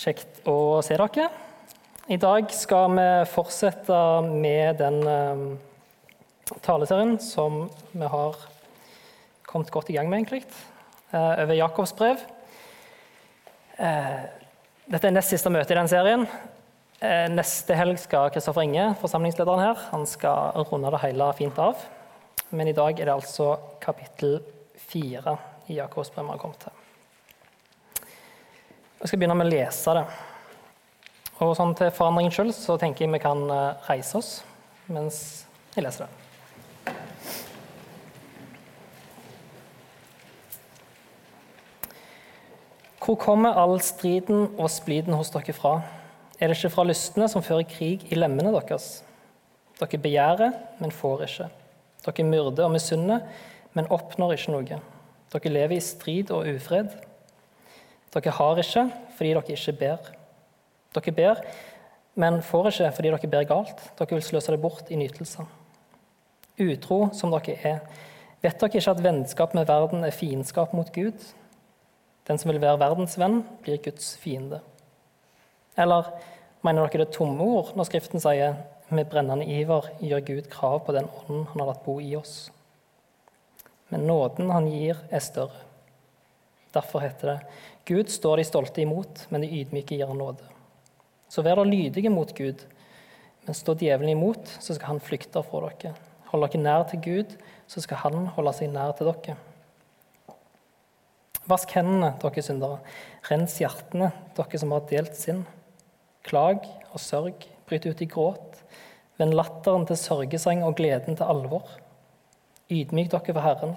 Kjekt å se dere. I dag skal vi fortsette med den eh, taleserien som vi har kommet godt i gang med, egentlig, eh, over Jakobs brev. Eh, dette er nest siste møte i den serien. Neste helg skal Kristoffer Inge, forsamlingslederen her, han skal runde det hele fint av. Men i dag er det altså kapittel fire i Jakobs brev vi har kommet til. Jeg skal begynne med å lese det. Og sånn Til forandringen sjøl tenker jeg vi kan eh, reise oss mens jeg leser det. Hvor kommer all striden og spliden hos dere fra? Er det ikke fra lystne som fører krig i lemmene deres? Dere begjærer, men får ikke. Dere myrder og misunner, men oppnår ikke noe. Dere lever i strid og ufred. Dere har ikke fordi dere ikke ber. Dere ber, men får ikke fordi dere ber galt. Dere vil sløse det bort i nytelser. Utro som dere er, vet dere ikke at vennskap med verden er fiendskap mot Gud? Den som vil være verdens venn, blir Guds fiende. Eller mener dere det tomme ord når Skriften sier med brennende iver gjør Gud krav på den ånden han har latt bo i oss? Men nåden han gir, er større. Derfor heter det Gud står de stolte imot, men de ydmyke gir han nåde. Så vær da lydige mot Gud, men stå djevelen imot, så skal han flykte fra dere. Hold dere nær til Gud, så skal han holde seg nær til dere. Vask hendene, dere syndere. Rens hjertene, dere som har delt sinn. Klag og sørg, bryt ut i gråt. Vend latteren til sørgesang og gleden til alvor. Ydmyk dere for Herren,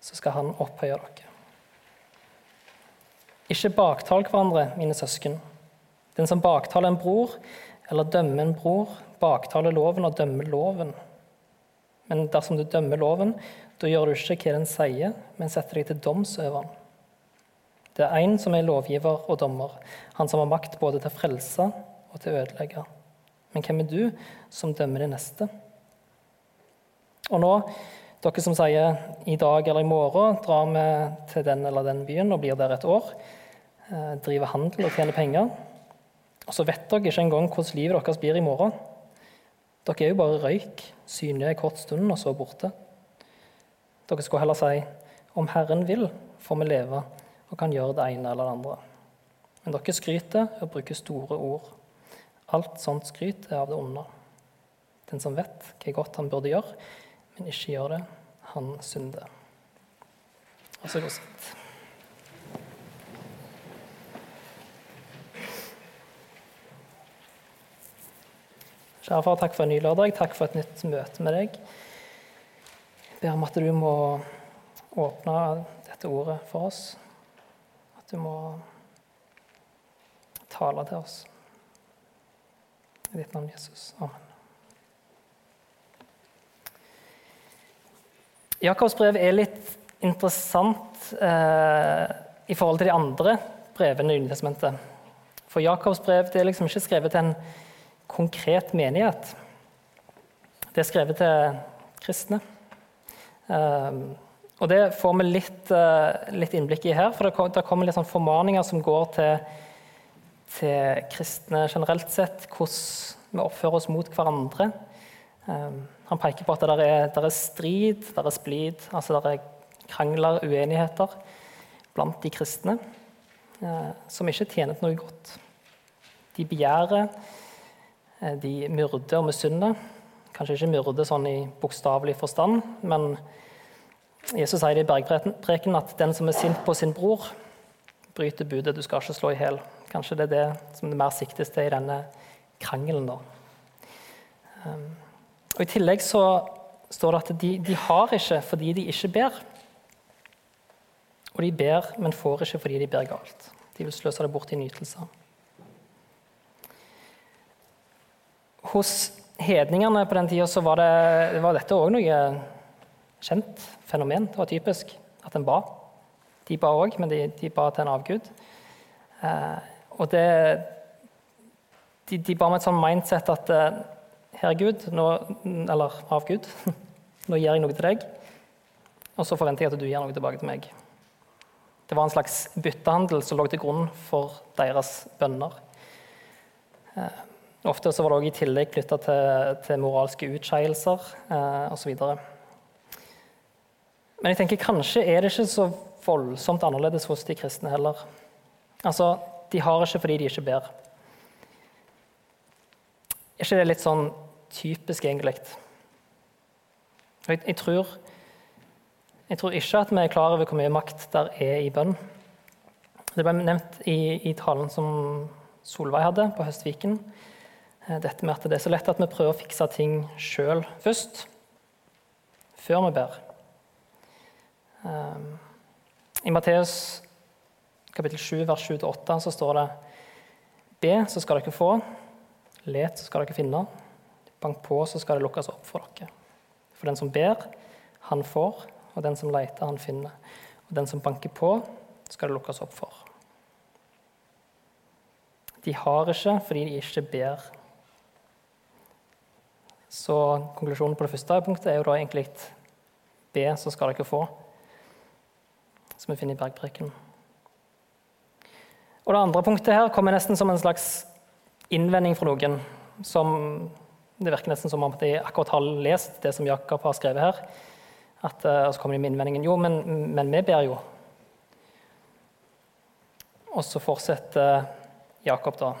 så skal Han opphøye dere. Ikke baktal hverandre, mine søsken. Den som baktaler en bror eller dømmer en bror, baktaler loven og dømmer loven. Men dersom du dømmer loven, da gjør du ikke hva den sier, men setter deg til doms over den. Det er én som er lovgiver og dommer, han som har makt både til å frelse og til å ødelegge. Men hvem er du som dømmer det neste? Og nå, dere som sier i dag eller i morgen drar vi til den eller den byen og blir der et år. Eh, driver handel og tjener penger. Og så vet dere ikke engang hvordan livet deres blir i morgen. Dere er jo bare røyk, synlige en kort stund, og så borte. Dere skulle heller si om Herren vil, får vi leve og kan gjøre det ene eller det andre. Men dere skryter og bruker store ord. Alt sånt skryt er av det onde. Den som vet hva godt han burde gjøre, men ikke gjør det, han synder. Og så går sitt. Kjære far, takk for en ny lørdag. Takk for et nytt møte med deg. Jeg ber om at du må åpne dette ordet for oss. At du må tale til oss. I ditt navn, Jesus. Amen. Jakobs brev er litt interessant eh, i forhold til de andre brevene i Nytestamentet. For Jakobs brev det er liksom ikke skrevet til en konkret menighet. Det er skrevet til kristne. Eh, og Det får vi litt, eh, litt innblikk i her, for det kommer litt sånn formaninger som går til, til kristne generelt sett, hvordan vi oppfører oss mot hverandre. Ehm, han peker på at det er, det er strid, det er splid, altså det er krangler, uenigheter blant de kristne eh, som ikke tjener til noe godt. De begjærer, Eh, de myrder og misunner. Kanskje ikke myrder sånn i bokstavelig forstand, men Jesus sier det i bergpreken at den som er sint på sin bror, bryter budet 'du skal ikke slå i hjel'. Kanskje det er det som det mer siktes til i denne krangelen. da. Og I tillegg så står det at de, de har ikke fordi de ikke ber. Og de ber, men får ikke fordi de ber galt. De vil sløse det bort i nytelser. Hos hedningene på den tida var, det, var dette òg noe kjent fenomen. Det var typisk at en ba. De ba òg, men de, de, ba til en avgud. Eh, og det, de, de, ba med et sånn mindset at eh, Herre Gud, nå, eller avgud, nå gir jeg noe til deg, og så forventer jeg at du gir noe tilbake til meg. Det var en slags byttehandel som lå til grunn for deres bønner. Eh, ofte så var det også i tillegg knytta til, til, moralske utskeielser eh, osv. Men jeg tenker kanskje er det ikke så voldsomt annerledes hos de kristne heller. Altså, De har ikke fordi de ikke ber. Er ikke det litt sånn typisk, egentlig? Jeg, jeg, tror, jeg tror ikke at vi er klar over hvor mye makt der er i bønn. Det ble nevnt i, i talen som Solveig hadde på Høstviken. Eh, dette med at det er så lett at vi prøver å fikse ting sjøl først, før vi ber. Um, I Matteus kapittel 7, vers 7-8 så står det Be, så skal dere få. Let, så skal dere finne. Bank på, så skal det lukkes opp for dere. For den som ber, han får, og den som leter, han finner. Og den som banker på, skal det lukkes opp for. De har ikke fordi de ikke ber. Så konklusjonen på det første punktet er jo da egentlig be, så skal dere få. Som vi finner i bergpreken. Og det andre punktet her kommer nesten som en slags innvending fra noen som det virker nesten som om de akkurat har lest det som Jakob har skrevet her. At, eh, og så kommer de med innvendingen jo, men, men vi ber jo. Og så fortsetter Jakob da.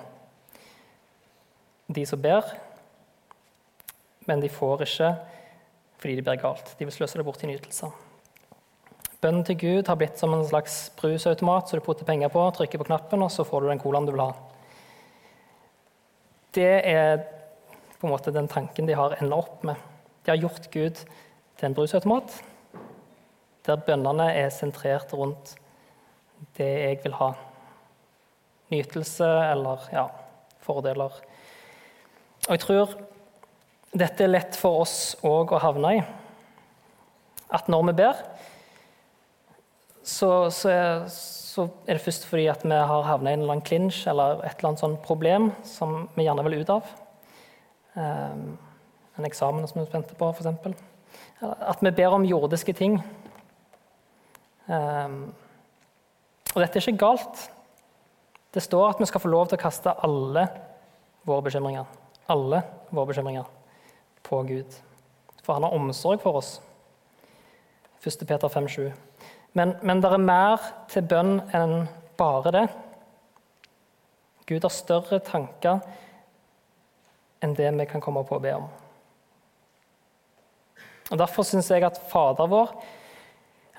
De som ber, men de får ikke fordi de ber galt. De vil sløse det bort i nytelser. Bønnen til Gud har blitt som en slags brusautomat så du putter penger på, trykker på knappen, og så får du den colaen du vil ha. Det er på en måte den tanken de har enda opp med. De har gjort Gud til en brusautomat, der bønnene er sentrert rundt det jeg vil ha. Nytelse eller ja, fordeler. Og jeg tror dette er lett for oss òg å havne i. At når vi ber, så, så, er, så er, det først fordi at vi har havnet i en eller annen klinsj eller et eller annet sånn problem som vi gjerne vil ut av. Ehm, en eksamen som vi venter på, f.eks. At vi ber om jordiske ting. Ehm, og dette er ikke galt. Det står at vi skal få lov til å kaste alle våre bekymringer alle våre bekymringer på Gud. For han har omsorg for oss. 1. Peter 5,7. Men, men det er mer til bønn enn bare det. Gud har større tanker enn det vi kan komme på å be om. Og Derfor syns jeg at Fader vår,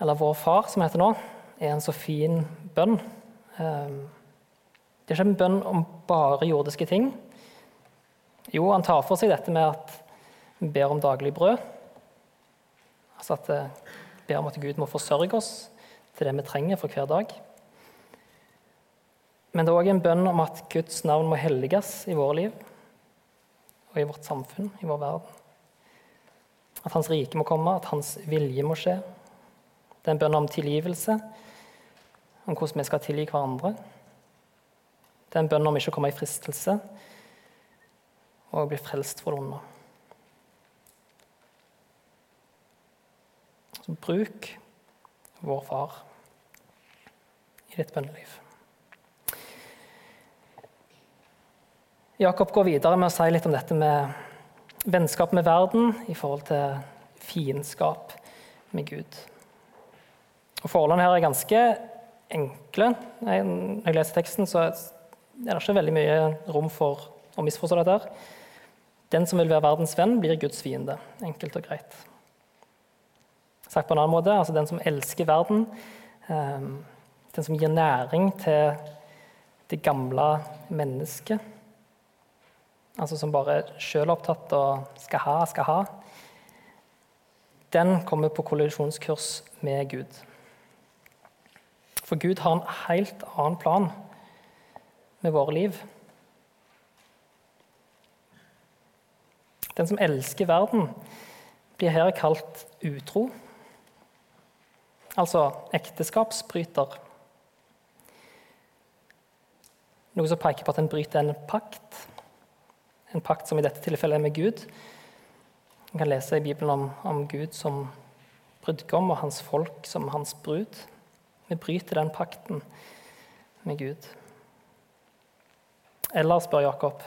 eller Vår Far, som heter nå, er en så fin bønn. Ehm, det er ikke en bønn om bare jordiske ting. Jo, han tar for seg dette med at vi ber om daglig brød. Altså at vi eh, ber om at Gud må forsørge oss til det vi trenger for hver dag. Men det er òg en bønn om at Guds navn må helliges i våre liv og i vårt samfunn, i vår verden. At Hans rike må komme, at Hans vilje må skje. Det er en bønn om tilgivelse, om hvordan vi skal tilgi hverandre. Det er en bønn om ikke å komme i fristelse og bli frelst fra det onde. Så bruk vår far i ditt bønneliv. Jakob går videre med å si litt om dette med vennskap med verden i forhold til fiendskap med Gud. Og Forholdene her er ganske enkle. Når jeg leser teksten, så er det ikke veldig mye rom for å misforstå dette. Den som vil være verdens venn, blir Guds fiende. Enkelt og greit. Sagt på en annen måte, altså den som elsker verden, ehm, den som gir næring til det gamle mennesket, altså som bare er sjølopptatt og skal ha, skal ha, den kommer på kollisjonskurs med Gud. For Gud har en helt annen plan med våre liv. Den som elsker verden, blir her kalt utro. Altså ekteskapsbryter. Noe som peker på at en bryter en pakt en pakt som i dette tilfellet er med Gud. Man kan lese i Bibelen om, om Gud som brudgom og hans folk som hans brud. Vi bryter den pakten med Gud. Eller, spør Jakob,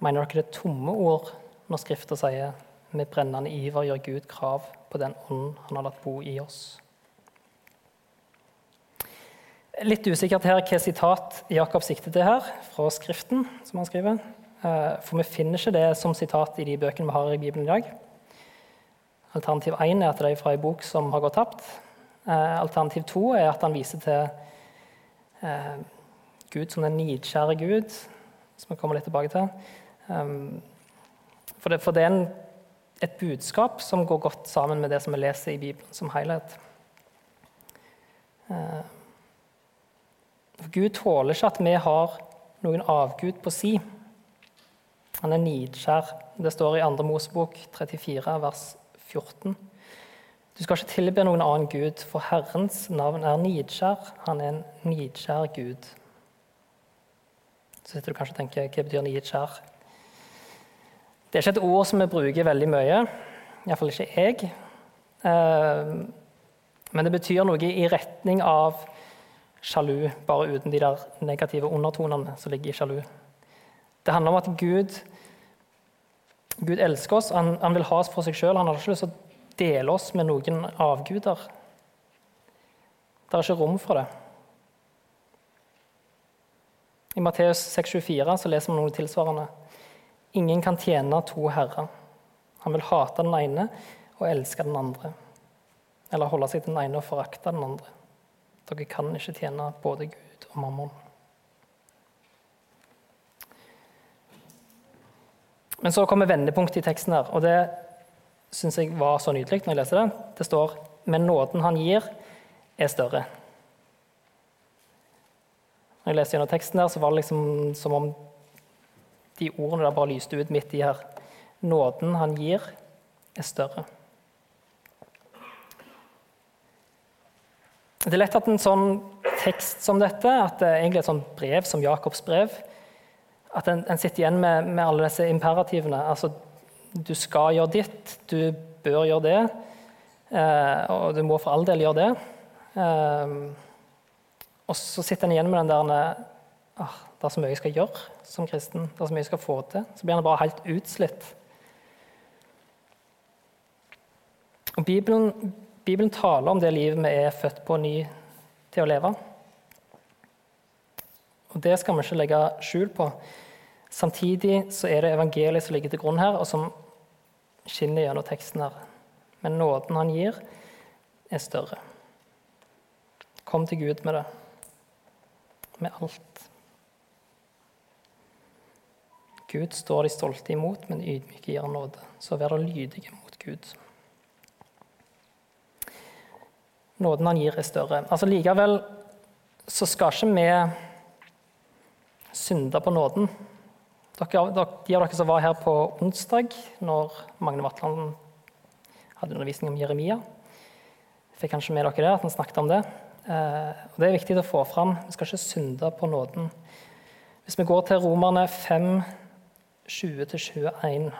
mener dere det er tomme ord når Skrifta sier med brennende iver gjør Gud krav på den ånd han har latt bo i oss? Litt usikkert her hva sitat Jakob sikter til her, fra Skriften. som han skriver. Eh, for vi finner ikke det som sitat i de bøkene vi har i Bibelen i dag. Alternativ 1 er at det er fra en bok som har gått tapt. Eh, alternativ 2 er at han viser til eh, Gud som den nidkjære Gud, som vi kommer litt tilbake til. For det, for det er en, et budskap som går godt sammen med det som vi leser i Bibelen som helhet. Gud tåler ikke at vi har noen avgud på si. Han er nidskjær. Det står i 2. Mosebok 34, vers 14. Du skal ikke tilbe noen annen gud, for Herrens navn er nidskjær. Han er en nidskjær Gud. Så sitter du kanskje og tenker hva betyr nidskjær? Det er ikke et ord som vi bruker veldig mye. Iallfall ikke jeg. Eh, men det betyr noe i retning av sjalu, bare uten de der negative undertonene som ligger i sjalu. Det handler om at Gud, Gud elsker oss, han, han vil ha oss for seg sjøl. Han har ikke lyst til å dele oss med noen avguder. Det er ikke rom for det. I Matteus 6,24 så leser vi noe tilsvarende. Ingen kan tjene to herrer. Han vil hate den ene og elske den andre. Eller holde seg til den ene og forakte den andre. Dere kan ikke tjene både Gud og mammon. Men så kommer vendepunktet i teksten her, og det syns jeg var så nydelig når jeg leser det. Det står men nåden han gir, er større. Når jeg leste gjennom teksten, der, så var det liksom som om de ordene der bare lyste ut midt i her. Nåden han gir, er større. Det er lett at en sånn tekst som dette, at det er egentlig et sånt brev som Jakobs brev, at en, en sitter igjen med, med, alle disse imperativene. Altså, du skal gjøre ditt, du bør gjøre det, eh, og du må for all del gjøre det. Eh, og så sitter en igjen med den der ah, Det er så mye jeg skal gjøre som kristen. det er så mye jeg skal få til. Så blir en bare helt utslitt. Og Bibelen Bibelen taler om det livet vi er født på ny til å leve. Og Det skal vi ikke legge skjul på. Samtidig så er det evangeliet som ligger til grunn her, og som skinner gjennom teksten her. Men nåden han gir, er større. Kom til Gud med det. Med alt. Gud står de stolte imot, men ydmyke gir nåde. Så vær da lydige mot Gud. nåden han gir, er større. Altså Likevel så skal ikke vi synde på nåden. De av dere som var her på onsdag, når Magne Vatland hadde undervisning om Jeremia, fikk kanskje med dere det, at han snakket om det. Eh, og Det er viktig å få fram. Vi skal ikke synde på nåden. Hvis vi går til Romerne 5, 20-21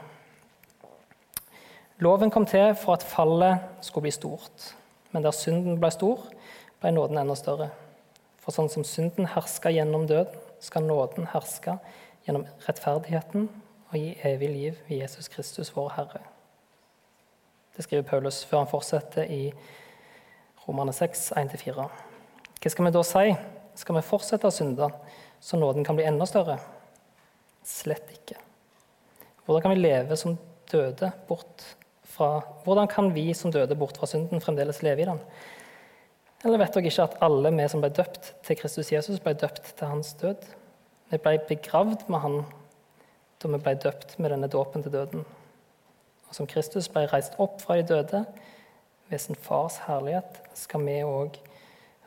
Loven kom til for at fallet skulle bli stort. Men der synden ble stor, ble nåden enda større. For sånn som synden herska gjennom døden, skal nåden herske gjennom rettferdigheten og gi evig liv ved Jesus Kristus, vår Herre. Det skriver Paulus før han fortsetter i Romane 6, 1-4. Hva skal vi da si? Skal vi fortsette å synde så nåden kan bli enda større? Slett ikke. Hvordan kan vi leve som døde bort fra Hvordan kan vi som døde bort fra synden, fremdeles leve i den? Eller vet dere ikke at alle vi som ble døpt til Kristus Jesus, ble døpt til hans død? Vi ble begravd med han da vi ble døpt med denne dåpen til døden. Og som Kristus ble reist opp fra de døde ved sin fars herlighet, skal vi òg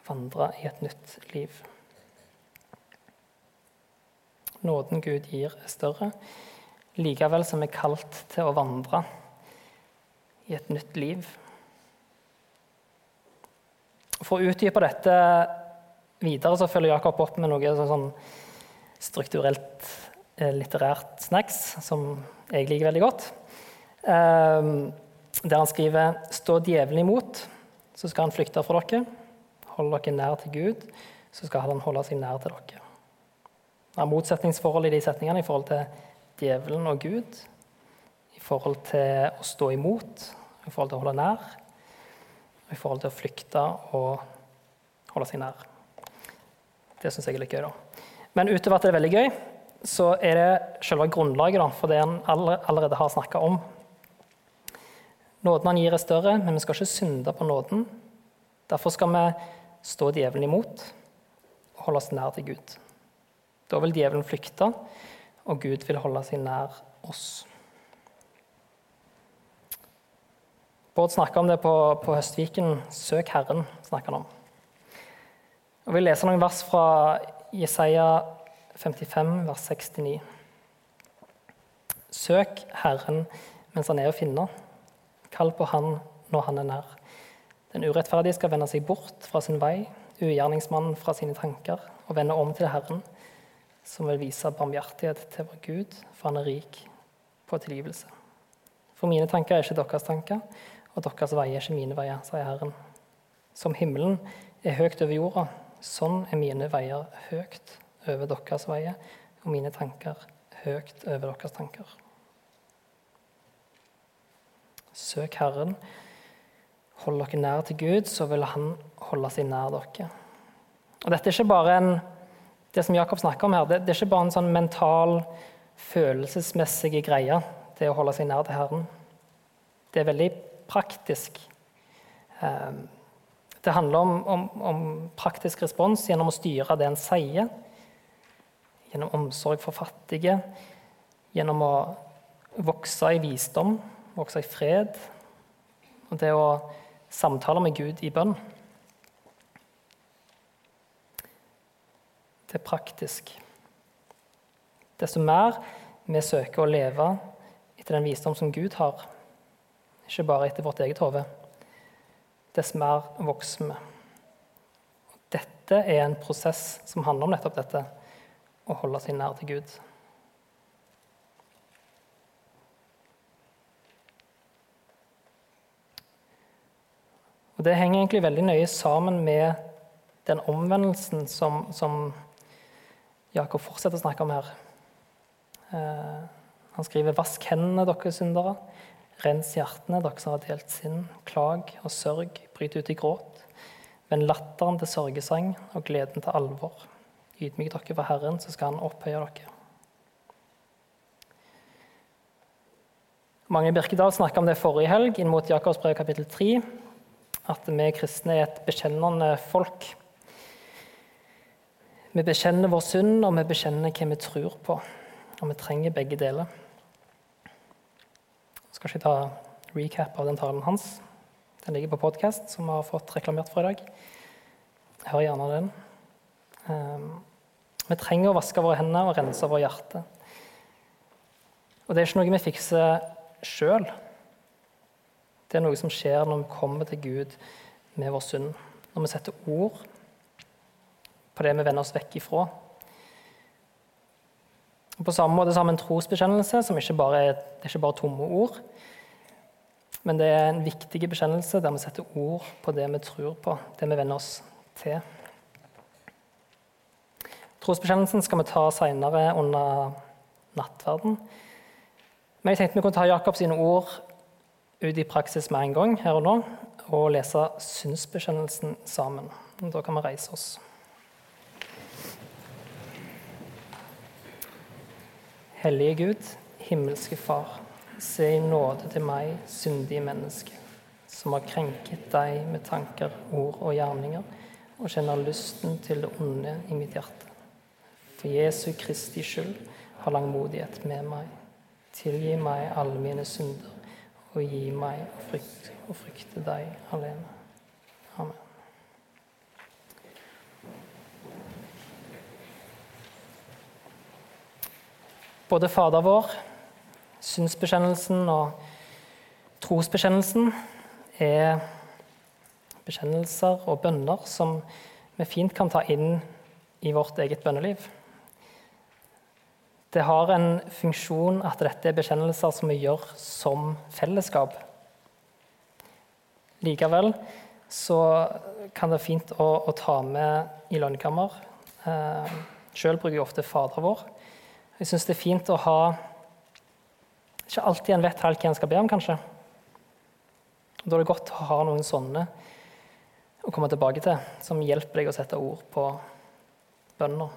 vandre i et nytt liv. Nåden Gud gir, er større, likevel som vi er kalt til å vandre i et nytt liv. For å utdype dette videre så følger Jakob opp med noe sånn, sånn strukturelt eh, litterært snacks som jeg liker veldig godt. Eh, der han skriver 'Stå djevelen imot, så skal han flykte fra dere'. Hold dere nær til Gud, så skal han holde seg nær til dere. Det er motsetningsforhold i de setningene i forhold til djevelen og Gud, i forhold til å stå imot, i forhold til å holde nær, i forhold til å flykte og holde seg nær. Det syns jeg er litt gøy. da. Men utover at det er veldig gøy, så er det selve grunnlaget da, for det han allerede har snakka om. Nåden han gir, er større, men vi skal ikke synde på nåden. Derfor skal vi stå djevelen imot og holde oss nær til Gud. Da vil djevelen flykte, og Gud vil holde seg nær oss. Bård snakker om det på, på, Høstviken. 'Søk Herren', snakker han om. Og Vi leser noen vers fra Jesaja 55, vers 69. Søk Herren mens han er å finne. Kall på Han når han er nær. Den urettferdige skal vende seg bort fra sin vei, ugjerningsmannen fra sine tanker, og vende om til Herren som vil vise barmhjertighet til vår Gud, for han er rik på tilgivelse. For mine tanker er ikke deres tanker, og deres veier er ikke mine veier, sier Herren. Som himmelen er høyt over jorda, sånn er mine veier høyt over deres veier, og mine tanker høyt over deres tanker. Søk Herren, hold dere nær til Gud, så vil Han holde seg nær dere. Og Dette er ikke bare en det som Jakob snakker om her, det, det, er ikke bare en sånn mental, følelsesmessig greie, det å holde seg nær til Herren. Det er veldig praktisk. Ehm, det handler om, om, om praktisk respons gjennom å styre det en sier. Gjennom omsorg for fattige. Gjennom å vokse i visdom, vokse i fred. Og det å samtale med Gud i bønn. Det er praktisk. Desto mer vi søker å leve etter den visdom som Gud har, ikke bare etter vårt eget hode, dess mer vokser vi. Dette er en prosess som handler om nettopp dette å holde seg nær til Gud. Og Det henger egentlig veldig nøye sammen med den omvendelsen som, som Jakob fortsetter å snakke om her. Eh, han skriver 'Vask hendene, dere syndere'. Rens hjertene, dere som har delt sinn. Klag og sørg, bryt ut i gråt. Vend latteren til sørgesang og gleden til alvor. Ydmyk dere for Herren, så skal Han opphøye dere. Mange Birkedal snakka om det forrige helg, inn mot Jakobs brev kapittel 3. At vi kristne er et bekjennende folk. Vi bekjenner vår synd, og vi bekjenner hva vi tror på. Og vi trenger begge deler. Skal ikke ta recap av den talen hans. Den ligger på podkast, som vi har fått reklamert for i dag. Hør gjerne den. Ehm, vi trenger å vaske våre hender og rense våre hjerte. Og det er ikke noe vi fikser sjøl. Det er noe som skjer når vi kommer til Gud med vår synd. Når vi setter ord på det vi vender oss vekk ifra. Og på samme måte har vi en trosbekjennelse som ikke bare er, det er ikke bare tomme ord. Men det er en viktig bekjennelse der vi setter ord på det vi tror på, det vi venner oss til. Trosbekjennelsen skal vi ta senere under nattverden. Men jeg tenkte vi kunne ta Jakobs ord ut i praksis med en gang her og nå, og lese synsbekjennelsen sammen. Da kan vi reise oss. Hellige Gud, himmelske Far, se i nåde til meg, syndige menneske, som har krenket deg med tanker, ord og gjerninger, og kjenner lysten til det onde i mitt hjerte. For Jesu Kristi skyld, ha langmodighet med meg. Tilgi meg alle mine synder, og gi meg å frykte, å frykte deg alene. Amen. Både Fader vår, synsbekjennelsen og trosbekjennelsen er bekjennelser og bønner som vi fint kan ta inn i vårt eget bønneliv. Det har en funksjon at dette er bekjennelser som vi gjør som fellesskap. Likevel så kan det være fint å, å ta med i lønnkammer. Eh, Sjøl bruker jeg ofte Fader vår. Jeg syns det er fint å ha Ikke alltid en vet helt hva en skal be om, kanskje. Da er det godt å ha noen sånne å komme tilbake til, som hjelper deg å sette ord på bønner.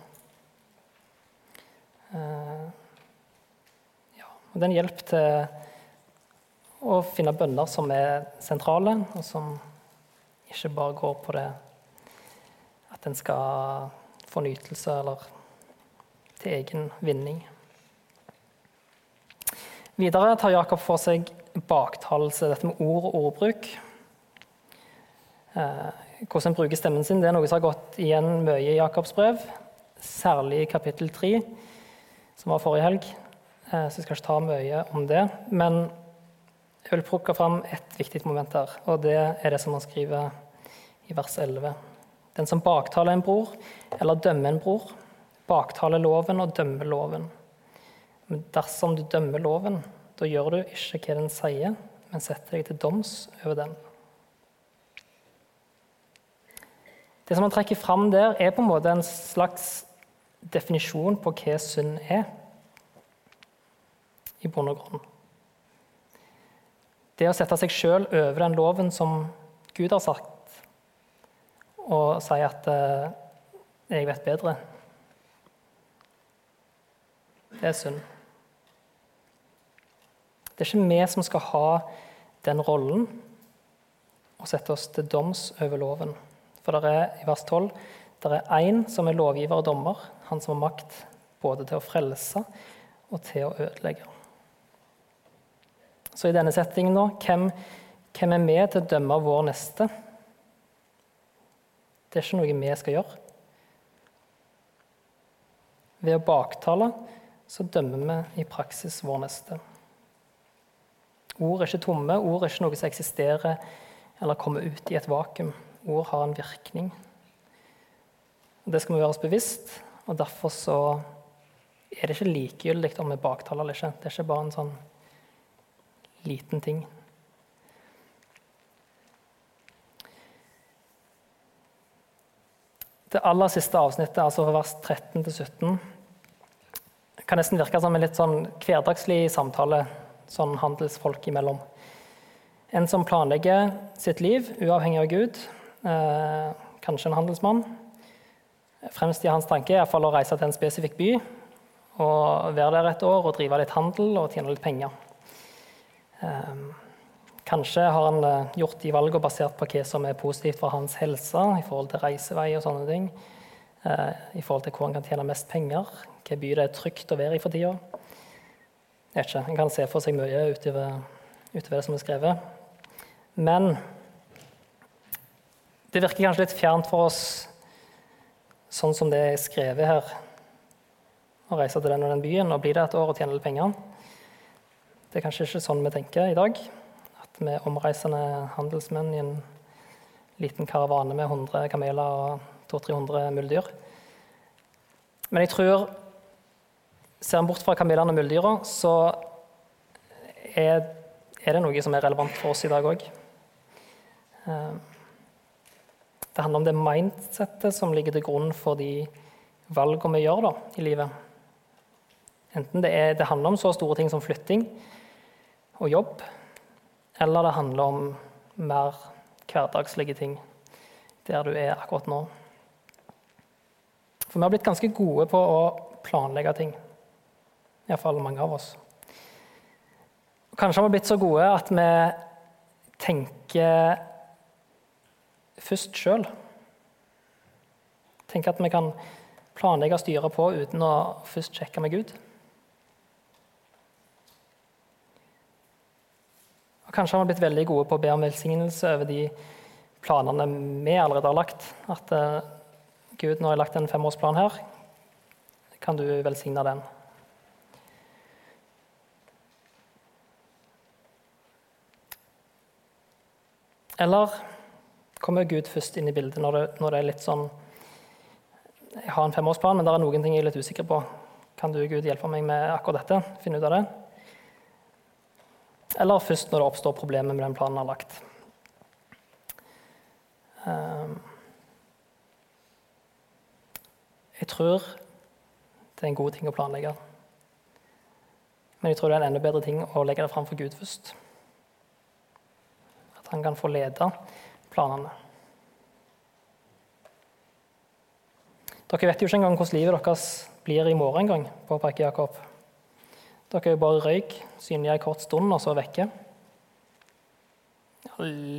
Ja, og det er en hjelp til å finne bønner som er sentrale, og som ikke bare går på det at en skal få nytelse eller til egen vinning. Videre tar Jakob for seg baktalelse, dette med ord og ordbruk. Eh, hvordan en bruker stemmen sin, det er noe som har gått igjen mye i Jakobs brev, særlig i kapittel 3, som var forrige helg. Eh, så jeg skal ikke ta mye om det. Men jeg vil plukke fram et viktig moment her, og det er det som han skriver i vers 11. Den som baktaler en bror eller dømmer en bror, baktaler loven og dømmer loven. Men dersom du dømmer loven, da gjør du ikke hva den sier, men setter deg til doms over den. Det som han trekker fram der, er på en måte en slags definisjon på hva synd er, i bunn og grunn. Det å sette seg sjøl over den loven som Gud har sagt, og si at eh, 'jeg vet bedre', det er synd. Det er ikke vi som skal ha den rollen og sette oss til doms over loven. For det er i vers 12 det er én som er lovgiver og dommer, han som har makt både til å frelse og til å ødelegge. Så i denne settingen, nå, hvem, hvem er med til å dømme vår neste? Det er ikke noe vi skal gjøre. Ved å baktale så dømmer vi i praksis vår neste. Ord er ikke tomme, ord er ikke noe som eksisterer eller kommer ut i et vakuum ord har en virkning. Det skal vi gjøre oss bevisst, og derfor så er det ikke likegyldig om vi baktaler eller ikke. Det er ikke bare en sånn liten ting. Det aller siste avsnittet, altså vers 13 til 17, kan nesten virke som en litt sånn hverdagslig samtale sånn handelsfolk imellom. En som planlegger sitt liv uavhengig av Gud, Eh, kanskje en handelsmann. Fremst i hans tanke er å reise til en spesifikk by og være der et år og drive litt handel og tjene litt penger. Eh, kanskje har han eh, gjort de valgene basert på hva som er positivt for hans helse i forhold til reisevei og sånne ting. I forhold til hvor en kan tjene mest penger, hvilken by det er trygt å være i for tida. En kan se for seg mye utover, utover det som er skrevet. Men det virker kanskje litt fjernt for oss, sånn som det er skrevet her, å reise til den og den byen og bli der et år og tjene litt penger. Det er kanskje ikke sånn vi tenker i dag, at vi er omreisende handelsmenn i en liten karavane med 100 kameler og 200-300 muldyr. Men jeg tror Ser en bort fra kamillene og muldyra, så er, er, det noe som er relevant for oss i dag òg. Det handler om det mindsettet som ligger til grunn for de valgene vi gjør da, i livet. Enten det, er, det, handler om så store ting som flytting og jobb, eller det handler om mer hverdagslige ting der du er akkurat nå. For vi har blitt ganske gode på å planlegge ting. Iallfall mange av oss. Kanskje har vi blitt så gode at vi tenker først sjøl. Tenker at vi kan planlegge og styre på uten å først sjekke med Gud. Og Kanskje har vi blitt veldig gode på å be om velsignelse over de planene vi allerede har lagt. At uh, Gud, nå har jeg lagt en femårsplan her, kan du velsigne den? Eller kommer Gud først inn i bildet når det, når det, er litt sånn Jeg har en femårsplan, men det er noen ting jeg er litt usikker på. Kan du, Gud, hjelpe meg med akkurat dette? Finne ut av det? Eller først når det oppstår problemer med den planen jeg har lagt. Um, jeg tror det er en god ting å planlegge. Men jeg tror det er en enda bedre ting å legge det fram for Gud først. At han kan få lede planene. Dere vet jo ikke engang hvordan livet deres blir i morgen engang, påpeker Jakob. Dere er jo bare røyk, synlige en kort stund, og så vekke.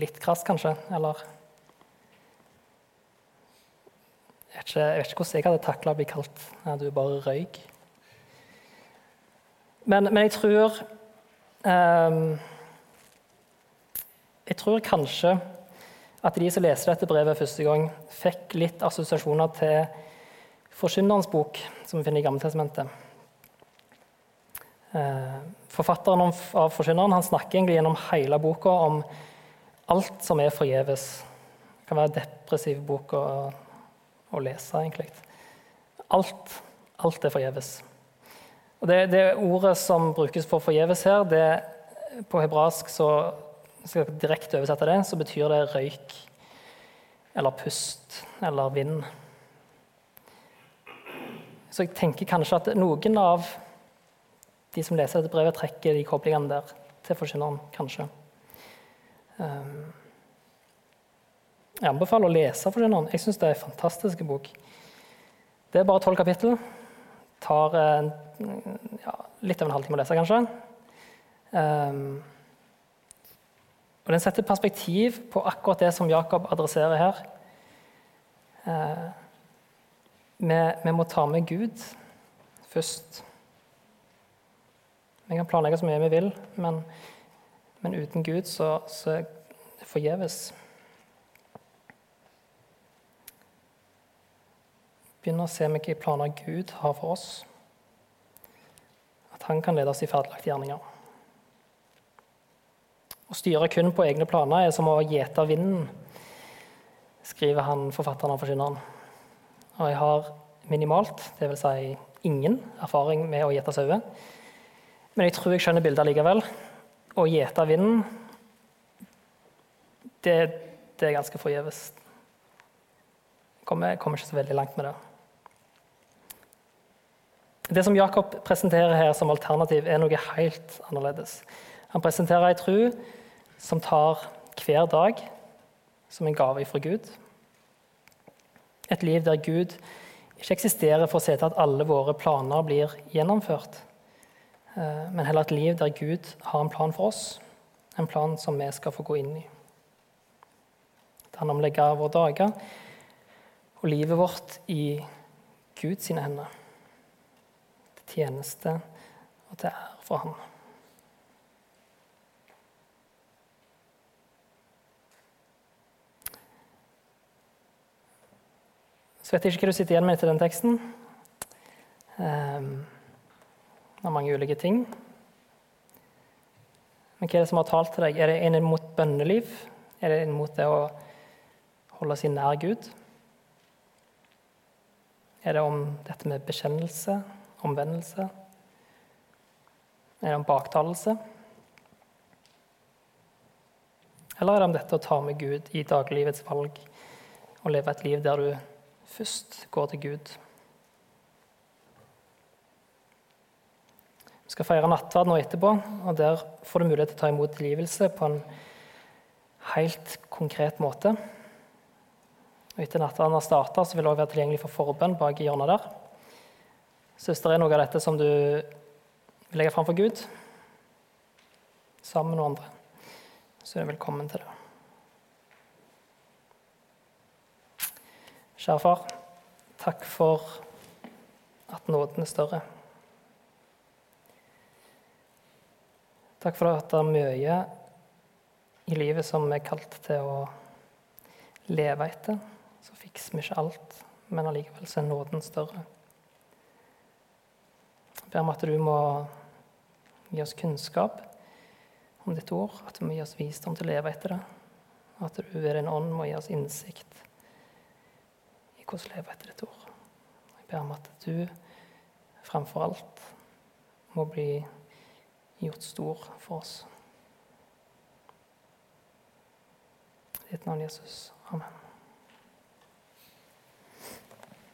Litt krass, kanskje. Eller jeg ikke, jeg vet ikke hvordan jeg hadde takla å bli kalt ja, du er bare røyk. Men, men jeg tror um, Jeg tror kanskje at de som leser dette brevet første gang, fikk litt assosiasjoner til Forkynnerens bok, som vi finner i Gammeltestamentet. Eh, forfatteren av Forkynneren snakker egentlig gjennom hele boka om alt som er forgjeves. Det kan være en depressiv bok å, lese, egentlig. Alt, alt er forgjeves. Og det, det, ordet som brukes for forgjeves her, det, på hebraisk så skal jeg direkte oversette det, så betyr det røyk eller pust eller vind. Så jeg tenker kanskje at noen av de som leser dette brevet, trekker de koblingene der til forkynneren, kanskje. Ehm, jeg anbefaler å lese Forkynneren. Jeg syns det er en fantastisk bok. Det er bare tolv kapittel. Tar ja, litt over en halvtime å lese, kanskje. Um, og Den setter perspektiv på akkurat det som Jakob adresserer her. Uh, vi, vi, må ta med Gud først. Vi kan planlegge så mye vi vil, men, men uten Gud så, så forgjeves. Begynne å se hvilke planer Gud har for oss. At han kan lede oss i ferdiglagte gjerninger. Å styre kun på egne planer er som å gjete vinden, skriver han forfatteren av Forkynneren. Og jeg har minimalt, dvs. Si ingen, erfaring med å gjete sauer. Men jeg tror jeg skjønner bildet likevel. Å gjete vinden, det, det, er ganske forgjeves. Jeg kommer, kommer ikke så veldig langt med det. Det som Jakob presenterer her som alternativ, er noe helt annerledes. Han presenterer ei tru som tar hver dag som en gave fra Gud. Et liv der Gud ikke eksisterer for å se til at alle våre planer blir gjennomført, eh, men heller et liv der Gud har en plan for oss, en plan som vi skal få gå inn i. Det handler om å legge våre dager og livet vårt i Guds hender, tjeneste og til ære for Ham. Så vet jeg ikke hva du sitter igjen med etter den teksten. Um, det er mange ulike ting. Men hva er det som har talt til deg? Er det en mot bønneliv? Er det en mot det å holde seg nær Gud? Er det om dette med bekjennelse, omvendelse? Er det om baktalelse? Eller er det om dette å ta med Gud i daglivets valg og leve et liv der du først går til Gud. Vi skal feire nattverd nå etterpå, og der får du mulighet til å ta imot tilgivelse på en helt konkret måte. Og etter nattverden har starta, vil det også være tilgjengelig for forbønn bak i hjørnet der. Det er noe av dette som du vil legge fram for Gud, sammen med noen andre, så er du velkommen til det. Kjære far, takk for at nåden er større. Takk for at det er mye i livet som er kalt til å leve etter. Så fikser vi ikke alt, men allikevel så er nåden større. Ber om at du må gi oss kunnskap om ditt ord, at du må gi oss visdom til å leve etter det, og at du ved din ånd må gi oss innsikt i hvordan leve etter ditt ord. Jeg ber om at du fremfor alt må bli gjort stor for oss. I ditt navn, Jesus. Amen.